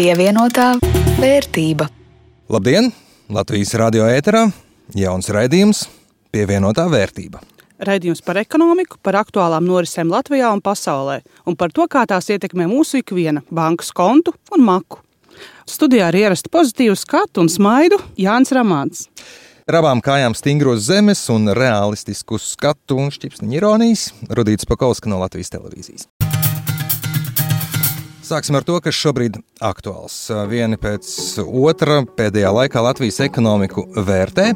Pievienotā vērtība. Labdien! Latvijas radio ēterā jauns raidījums Pievienotā vērtība. Raidījums par ekonomiku, par aktuālām norisēm Latvijā un pasaulē un par to, kā tās ietekmē mūsu ikviena bankas kontu un maku. Studijā ir ierasta pozitīva skatu un smaidu Jānis Ramāns. Rabām kājām stingros zemes un realistisku skatu un šķipsniņu ironijas Rudīts Pakausks no Latvijas televīzijas. Sāksim ar to, kas šobrīd aktuāls. Viena pēc otra pēdējā laikā Latvijas ekonomiku vērtē.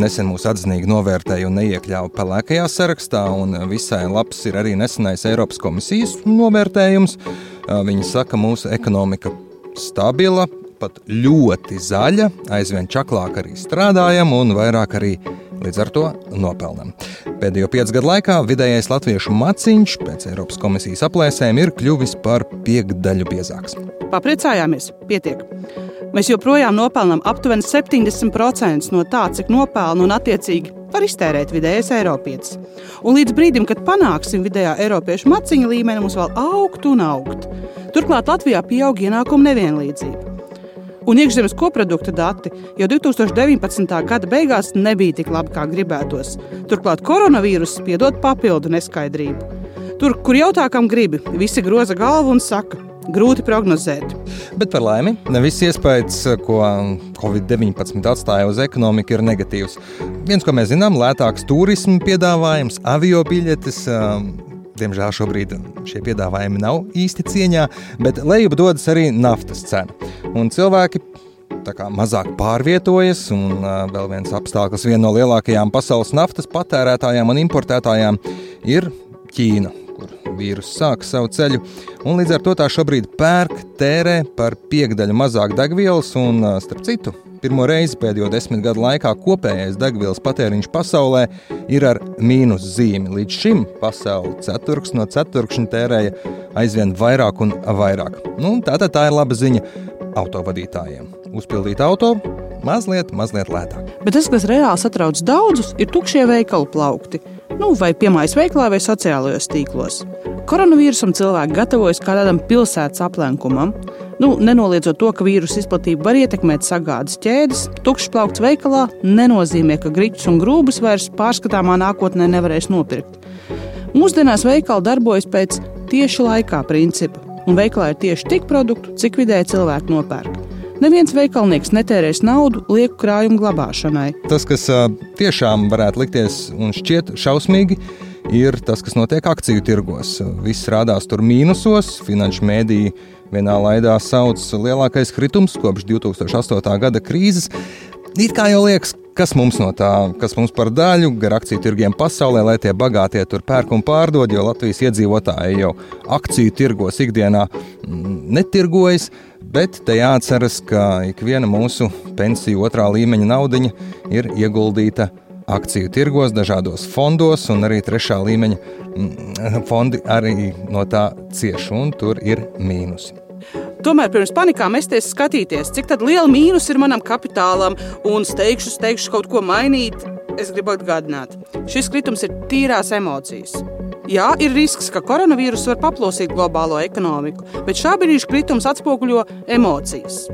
Nesen mūs atzinīgi novērtēja un neiekļāva pelēkajā sarakstā, un visai labs ir arī nesenais Eiropas komisijas novērtējums. Viņi saka, mūsu ekonomika stabila, pat ļoti zaļa, aizvien čaklāk arī strādājam un vairāk arī līdz ar to nopelnam. Pēdējo piecu gadu laikā vidējais latviešu maciņš pēc Eiropas komisijas aplēsēm ir kļuvis par piekdaļu biezāks. Papriecājāmies, pietiek. Mēs joprojām nopelnām aptuveni 70% no tā, cik nopelna un attiecīgi var iztērēt vidējais Eiropietis. Un līdz brīdim, kad panāksim vidējā Eiropiešu maciņa līmeni, mums vēl augt un augt. Turklāt Latvijā pieaug ienākumu nevienlīdzība. Un iekšzemes koprodukta dati jau 2019. gada beigās nebija tik labi, kā gribētos. Turklāt koronavīruss piedod papildu neskaidrību. Tur, kur jautā, kam gribi, visi groza galvu un saka, grūti prognozēt. Bet par laimi, ne viss iespējas, ko Covid-19 atstāja uz ekonomiku, ir negatīvs. Viens, ko mēs zinām, lētāks turismu piedāvājums, avio biļetes. Diemžēl šobrīd šie piedāvājumi nav īsti cieņā, bet lejup dodas arī naftas cena. Un cilvēki mazāk pārvietojas, un uh, vēl viens apstākļus, viena no lielākajām pasaules naftas patērētājām un importētājām ir Ķīna, kur vīruss sāk savu ceļu. Un līdz ar to tā šobrīd pērk, tērē par piekdaļu mazāk degvielas, un starp citu, pirmo reizi pēdējo desmit gadu laikā kopējais degvielas patēriņš pasaulē ir ar mīnus zīmi. Līdz šim pasaule ceturks no ceturkšņa tērēja aizvien vairāk un vairāk. Nu, tātad tā ir laba ziņa autovadītājiem. Uzpildīt auto mazliet, mazliet lētāk. Bet tas, kas reāli satrauc daudzus, ir tukšie veikalu plaukti. Nu, vai piemājas veiklā, vai sociālajos tīklos. Koronavīrusam cilvēki gatavojas kā tādam pilsētas aplenkumam. Nu, nenoliedzot to, ka vīrusu izplatība var ietekmēt sagādas ķēdes, tukšs plaukts veikalā nenozīmē, ka grīķus un grūbus vairs pārskatāmā nākotnē nevarēs nopirkt. Mūsdienās veikali darbojas pēc tieši laikā principa, un veikalā ir tieši tik produktu, cik vidēji cilvēki nopērk. Neviens veikalnieks netērēs naudu lieku krājumu glabāšanai. Tas, kas tiešām varētu likties un šķiet šausmīgi, ir tas, kas notiek akciju tirgos. Viss rādās tur mīnusos, finanšu mēdīji vienā laidā sauc lielākais kritums kopš 2008. gada krīzes. It kā jau liekas, kas mums no tā, kas mums par daļu gar akciju tirgiem pasaulē, lai tie bagātie tur pērk un pārdod, jo Latvijas iedzīvotāji jau akciju tirgos ikdienā netirgojas. Bet te jāatceras, ka ikviena mūsu pensiju otrā līmeņa naudiņa ir ieguldīta akciju tirgos, dažādos fondos, un arī trešā līmeņa fondi arī no tā cieš, un tur ir mīnusi. Tomēr pirms panikā mesties skatīties, cik liela mīnus ir manam kapitālam un steigšu, steigšu kaut ko mainīt, es gribu atgādināt. Šis kritums ir tīrās emocijas. Jā, ir risks, ka koronavīruss var paplosīt globālo ekonomiku, bet šā brīža kritums atspoguļo emocijas.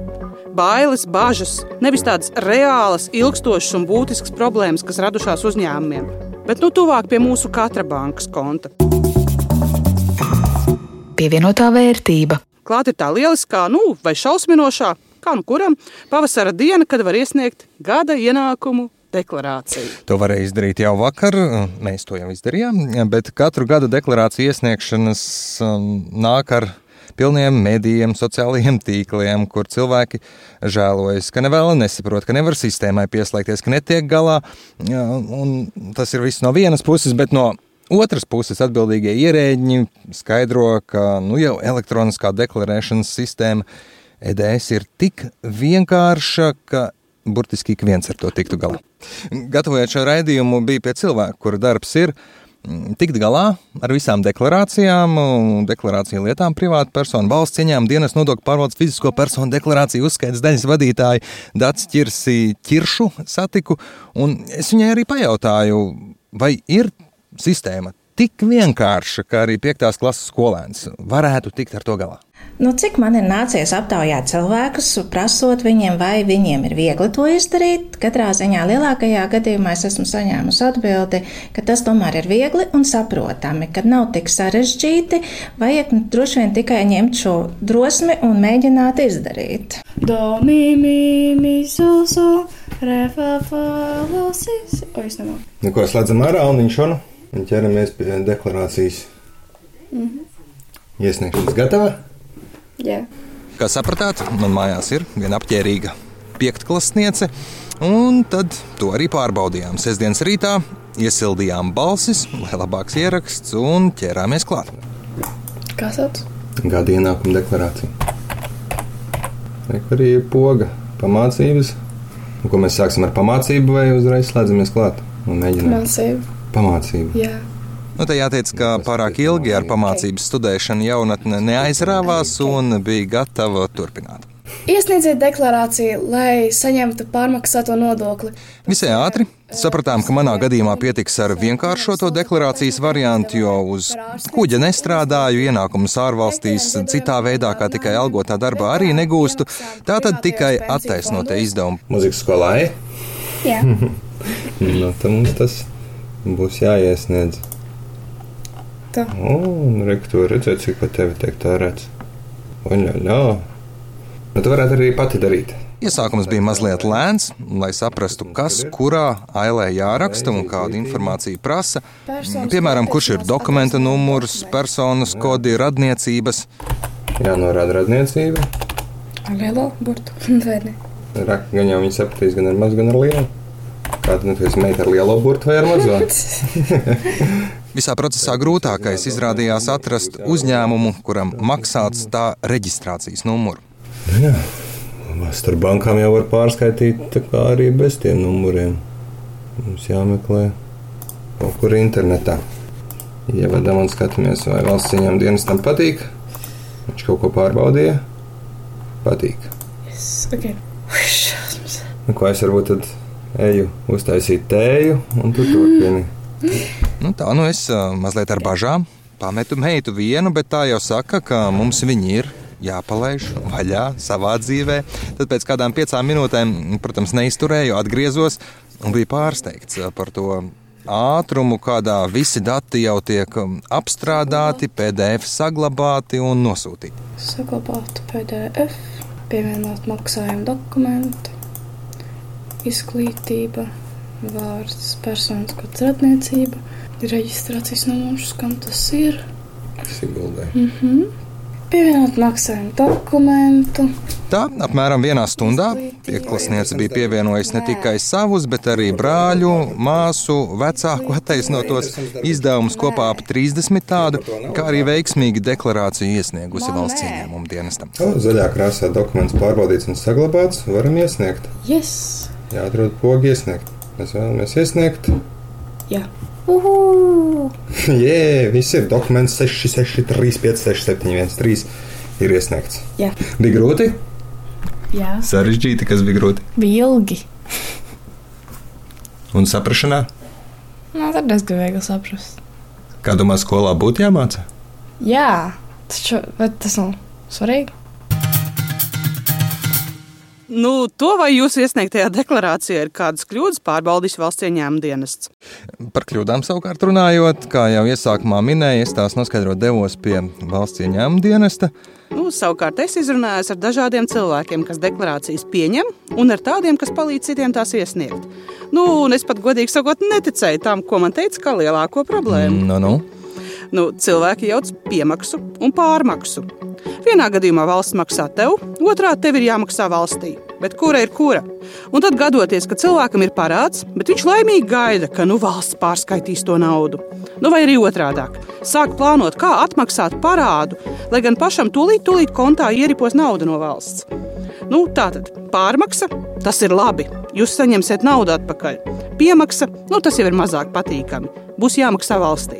Bailes, bažas, nevis tādas reālas, ilgstošas un būtiskas problēmas, kas radušās uzņēmumiem, bet nu tuvāk pie mūsu katra bankas konta. Pievienotā vērtība Klāt ir tā lieliskā, nu, vai šausminošā, kā nu kuram, pavasara diena, kad var iesniegt gada ienākumu deklarāciju. To varēja izdarīt jau vakar, mēs to jau izdarījām, bet katru gadu deklarāciju iesniegšanas um, nāk ar pilniem medijiem, sociālajiem tīkliem, kur cilvēki žēlojas, ka nevēl nesaprot, ka nevar sistēmai pieslēgties, ka netiek galā. Un tas ir viss no vienas puses, bet no Otras puses atbildīgie ierēģi skaidro, ka nu, jau elektroniskā deklarēšanas sistēma EDS ir tik vienkārša, ka burtiski ik viens ar to tiktu galā. Gatavojot šo raidījumu, bija pie cilvēka, kura darbs ir mm, tikt galā ar visām deklarācijām, deklarāciju lietām, privātu personu, valsts cieņām, dienas nodokļu pārvaldes fizisko personu deklarāciju uzskaitas daļas vadītāju Dats Čirsi Čiršu satiku, un es viņai arī pajautāju, vai ir sistēma tik vienkārša, ka arī 5. klases skolēns varētu tikt ar to galā? Nu, cik man ir nācies aptaujāt cilvēkus, prasot viņiem, vai viņiem ir viegli to izdarīt, katrā ziņā lielākajā gadījumā es esmu saņēmusi atbildi, ka tas tomēr ir viegli un saprotami, ka nav tik sarežģīti, vajag nu, droši vien tikai ņemt šo drosmi un mēģināt izdarīt. Do, mi, mi, mi, so, so, re, fa, fa, la, si, si. O, es nemāku. Nu, ko slēdzam ārā un viņš šonu un ķeramies pie deklarācijas. Mm -hmm. Iesniegšanas gatava? Jā. Kā sapratāt, man mājās ir viena apģērbīga piektklassniece, un tad to arī pārbaudījām. Sestdienas rītā iesildījām balsis, lai labāks ieraksts, un ķērāmies klāt. Kā sauc? Gada ienākuma deklarācija. Reku arī ir poga, pamācības. Un, ko mēs sāksim ar pamācību, vai uzreiz slēdzamies klāt un mēģinām Mācību. Pamācību? Jā. Nu, te jāteic, ka pārāk ilgi ar pamācības studēšanu jaunatne neaizrāvās un bija gatava turpināt. Iesniedziet deklarāciju, lai saņemtu pārmaksāto nodokli. Visai ātri sapratām, ka manā gadījumā pietiks ar vienkāršoto deklarācijas variantu, jo uz kuģa nestrādāju, ienākumus ārvalstīs citā veidā, kā tikai algotā darbā, arī negūstu. Tā tad tikai attaisnotie izdevumi. Mūzikas skolai? Jā. Nu, tad mums tas būs jāiesniedz. Tā. Un rektor redzēt, cik pat tevi tiek tērēts. Oļā, Nu, tu varētu arī pati darīt. Iesākums bija mazliet lēns, lai saprastu, kas kurā ailē jāraksta un kādu informāciju prasa. Piemēram, kurš ir dokumenta numurs, personas kodi, radniecības. Jānorāda radniecība. Ar lielo burtu. Vai ne? Rak, gan jau viņi sapratīs, gan ar mazu, gan ar lielu. Kāda nu, esi meita ar lielo burtu vai ar mazo? Visā procesā grūtākais izrādījās atrast uzņēmumu, kuram maksāts tā reģistrācijas numuru. Jā, starp bankām jau var pārskaitīt, arī bez tiem numuriem. Mums jāmeklē kaut kur internetā. Ievedam un skatāmies, vai valsts ieņem dienestam patīk. Viņš kaut ko pārbaudīja. Patīk. Yes. Ok. Šausmas. Nu, ko es varbūt tad eju uztaisīt tēju, un tu turpini. Nu, tā nu es mazliet ar bažām pametu meitu vienu, bet tā jau saka, ka mums viņi ir jāpalaiž vaļā savā dzīvē. Tad pēc kādām piecām minūtēm, protams, neizturēju, atgriezos un biju pārsteigts par to ātrumu, kādā visi dati jau tiek apstrādāti, PDF saglabāti un nosūtīti. Saglabāt PDF, pievienot maksājumu dokumentu, izglītība, vārds, personas kods radniecība, reģistrācijas numurs, kam tas ir. Tas ir guldē. Pievienot maksājumu dokumentu. Tā apmēram vienā stundā pieklasniece bija pievienojusi ne tikai savus, bet arī brāļu, māsu, vecāku attaisnotos izdevumus kopā ap 30 tādu, kā arī veiksmīgi deklarāciju iesniegusi valsts ieņēmumu dienestam. Zaļā krāsā dokuments pārbaudīts un saglabāts, varam iesniegt. Yes! Jāatrod pogi iesniegt. Mēs vēlamies iesniegt. Jā. Uhu! Jē, viss ir dokuments 663, 567, 13 ir iesniegts. Jā. Bija grūti? Jā. Sarežģīti, kas bija grūti. Bija ilgi. Un saprašanā, Nē, tad diezgan viegli saprast. kā domā, skolā būtu jāmāca? Jā, taču tas nav svarīgi. Nu, to vai jūsu iesniegtajā deklarācijā ir kādas kļūdas pārbaudījis valsts ieņēmuma dienests? Par kļūdām savukārt runājot, kā jau iesākumā minēju, es tās noskaidrot devos pie valsts ieņēmuma dienesta. Nu, savukārt es izrunājos ar dažādiem cilvēkiem, kas deklarācijas pieņem, un ar tādiem, kas palīdz citiem tās iesniegt. Nu, es pat godīgi sakot, neticēju tam, ko man teica, kā lielāko problēmu. Nu, nu. Nu, cilvēki jauc piemaksu un pārmaksu. Vienā gadījumā valsts maksā tev, otrā tev ir jāmaksā valstī. Bet kura ir kura? Un tad gadoties, ka cilvēkam ir parāds, bet viņš laimīgi gaida, ka nu valsts pārskaitīs to naudu. Nu, vai arī otrādi - sāk plānot, kā atmaksāt parādu, lai gan pašam tūlīt, tūlīt kontā ieripos nauda no valsts. Nu, tā tad pārmaksa, tas ir labi, Jūs saņemsiet naudu atpakaļ. Piemaksa, nu tas jau ir mazāk patīkami. Būs jāmaksā valstī.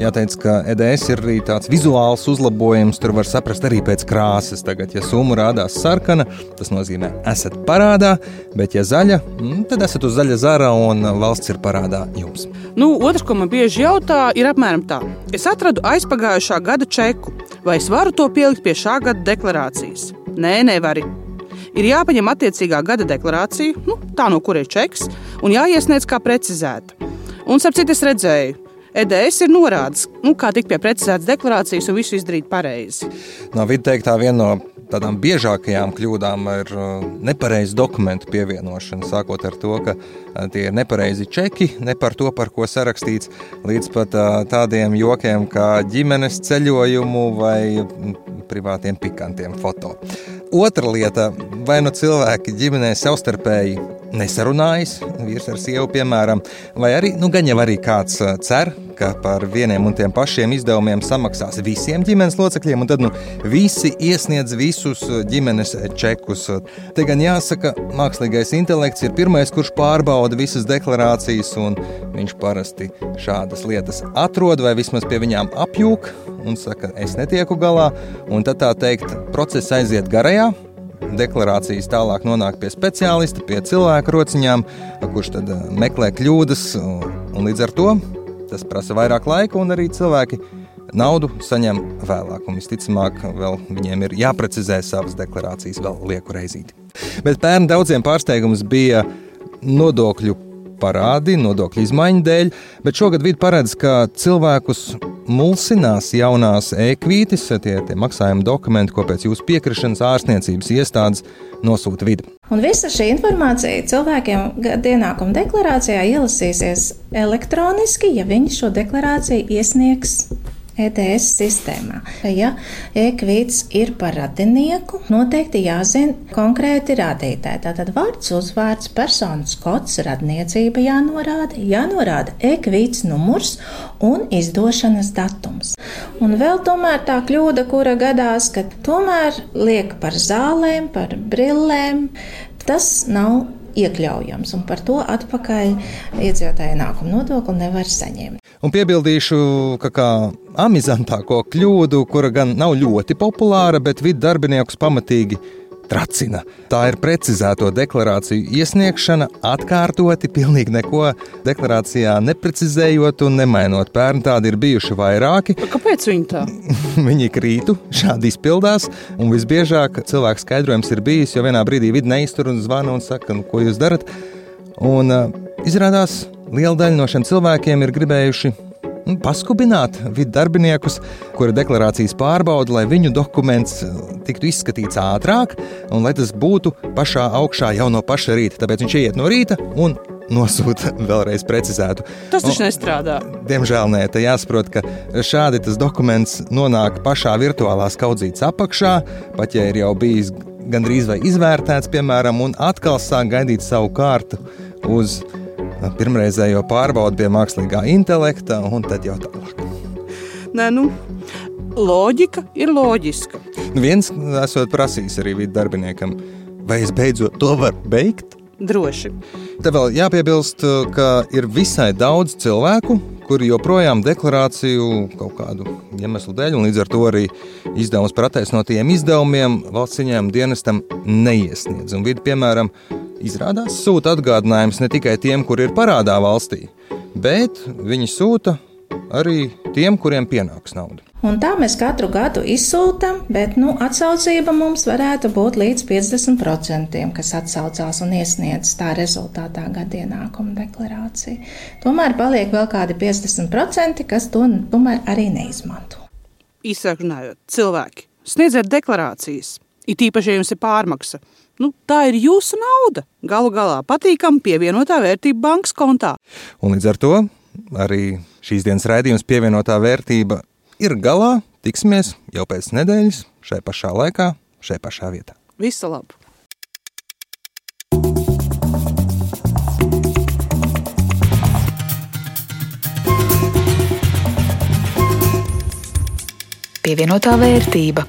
Jāteic, ka EDS ir arī tāds vizuāls uzlabojums. Tur var saprast arī pēc krāsas. Tagad, ja summa rādās sarkana, tas nozīmē, esat parādā, bet, ja zaļa, mm, tad esat uz zaļa zara un valsts ir parādā jums. Nu, otrs, ko man bieži jautā, ir apmēram tā. Es atradu aizpagājušā gada čeku. Vai es varu to pielikt pie šā gada deklarācijas? Nē, nevari. Ir jāpaņem attiecīgā gada deklarācija, nu, tā no kuras ir čeks, un jāiesniedz kā precizēta. Un, starp citu, es redzēju, EDS ir norādījis, nu, kā tikt pie precizētas deklarācijas un visu izdarīt pareizi. No vidas teikt, tā viena no tādām biežākajām kļūdām ir uh, nepareiza dokumentu pievienošana. Sākot ar to, ka uh, tie ir nepareizi čeki, ne par to, par ko sarakstīts, līdz pat uh, tādiem jokiem kā ģimenes ceļojumu vai mm, privātiem pikantiem foto. Otra lieta, vai nu cilvēki ģimenē savstarpēji nesarunājas, vīrs ar sievu, piemēram, vai arī, nu, gan jau arī kāds cer, ka par vieniem un tiem pašiem izdevumiem samaksās visiem ģimenes locekļiem, un tad nu, visi iesniedz visus ģimenes čekus. Te gan jāsaka, mākslīgais intelekts ir pirmais, kurš pārbauda visas deklarācijas, un viņš parasti šādas lietas atrod vai vismaz pie viņām apjūk un saka, es netieku galā, un tad tā teikt, process aiziet garajā deklarācijas tālāk nonāk pie speciālista, pie cilvēka rociņām, kurš tad meklē kļūdas, un līdz ar to Tas prasa vairāk laika, un arī cilvēki naudu saņem vēlāk. Un visticamāk, vēl viņiem ir jāprecizē savas deklarācijas vēl lieku reizīti. Bet pērn daudziem pārsteigums bija nodokļu parādi, nodokļu izmaiņu dēļ, bet šogad vidi paredz, ka cilvēkus mulsinās jaunās e-kvītis, tie, tie maksājuma dokumenti, ko pēc jūsu piekrišanas ārstniecības iestādes nosūta vidi. Un visa šī informācija cilvēkiem ienākuma deklarācijā ielasīsies elektroniski, ja viņi šo deklarāciju iesniegs ETS sistēmā. Ja e-kvīts ir par radinieku, noteikti jāzina konkrēti rādītāji. Tātad vārds, uzvārds, personas kods, radniecība jānorāda, jānorāda e-kvīts numurs un izdošanas datums. Un vēl tomēr tā kļūda, kura gadās, ka tomēr liek par zālēm, par brillēm, tas nav iekļaujams, un par to atpakaļ iedzīvotāju ienākumu nodokli nevar saņemt. Un piebildīšu, ka kā amizantāko kļūdu, kura gan nav ļoti populāra, bet vidu darbiniekus pamatīgi tracina. Tā ir precizēto deklarāciju iesniegšana, atkārtoti, pilnīgi neko deklarācijā neprecizējot un nemainot. Pērn tādi ir bijuši vairāki. Kāpēc viņi tā? viņi krītu, šādi izpildās, un visbiežāk cilvēks skaidrojums ir bijis, jo vienā brīdī vidi neiztur un zvana un saka, nu, ko jūs darat. Un uh, izrādās, liela daļa no šiem cilvēkiem ir gribējuši Nu, paskubināt vidu darbiniekus, kura deklarācijas pārbauda, lai viņu dokuments tiktu izskatīts ātrāk un lai tas būtu pašā augšā jau no paša rīta. Tāpēc viņš iet no rīta un nosūta vēlreiz precizētu. Tas taču nestrādā. Diemžēl nē, tā jāsaprot, ka šādi tas dokuments nonāk pašā virtuālās kaudzītes apakšā, pat ja ir jau bijis gandrīz vai izvērtēts, piemēram, un atkal sāk gaidīt savu kārtu uz pirmreizējo pārbaudi pie mākslīgā intelekta, un tad jau tālāk. Nē, nu, loģika ir loģiska. Nu, viens esot prasījis arī vidu darbiniekam, vai es beidzot to varu beigt? Droši. Te vēl jāpiebilst, ka ir visai daudz cilvēku, kuri joprojām deklarāciju kaut kādu iemeslu dēļ, un līdz ar to arī izdevums par attaisnotajiem izdevumiem valsts ieņēmuma dienestam neiesniedz. Un vidi, piemēram, Izrādās, sūta atgādinājums ne tikai tiem, kur ir parādā valstī, bet viņi sūta arī tiem, kuriem pienāks nauda. Un tā mēs katru gadu izsūtām, bet nu, atsaucība mums varētu būt līdz 50%, kas atsaucās un iesniedz tā rezultātā gada ienākuma deklarāciju. Tomēr paliek vēl kādi 50%, kas to tomēr arī neizmanto. Īsāk runājot, cilvēki sniedziet deklarācijas, it īpaši, ja jums ir pārmaksa Nu, tā ir jūsu nauda. Galu galā patīkami pievienotā vērtība bankas kontā. Un līdz ar to arī šīs dienas raidījums pievienotā vērtība ir galā. Tiksimies jau pēc nedēļas, šai pašā laikā, šai pašā vietā. Visu labu! Pievienotā vērtība.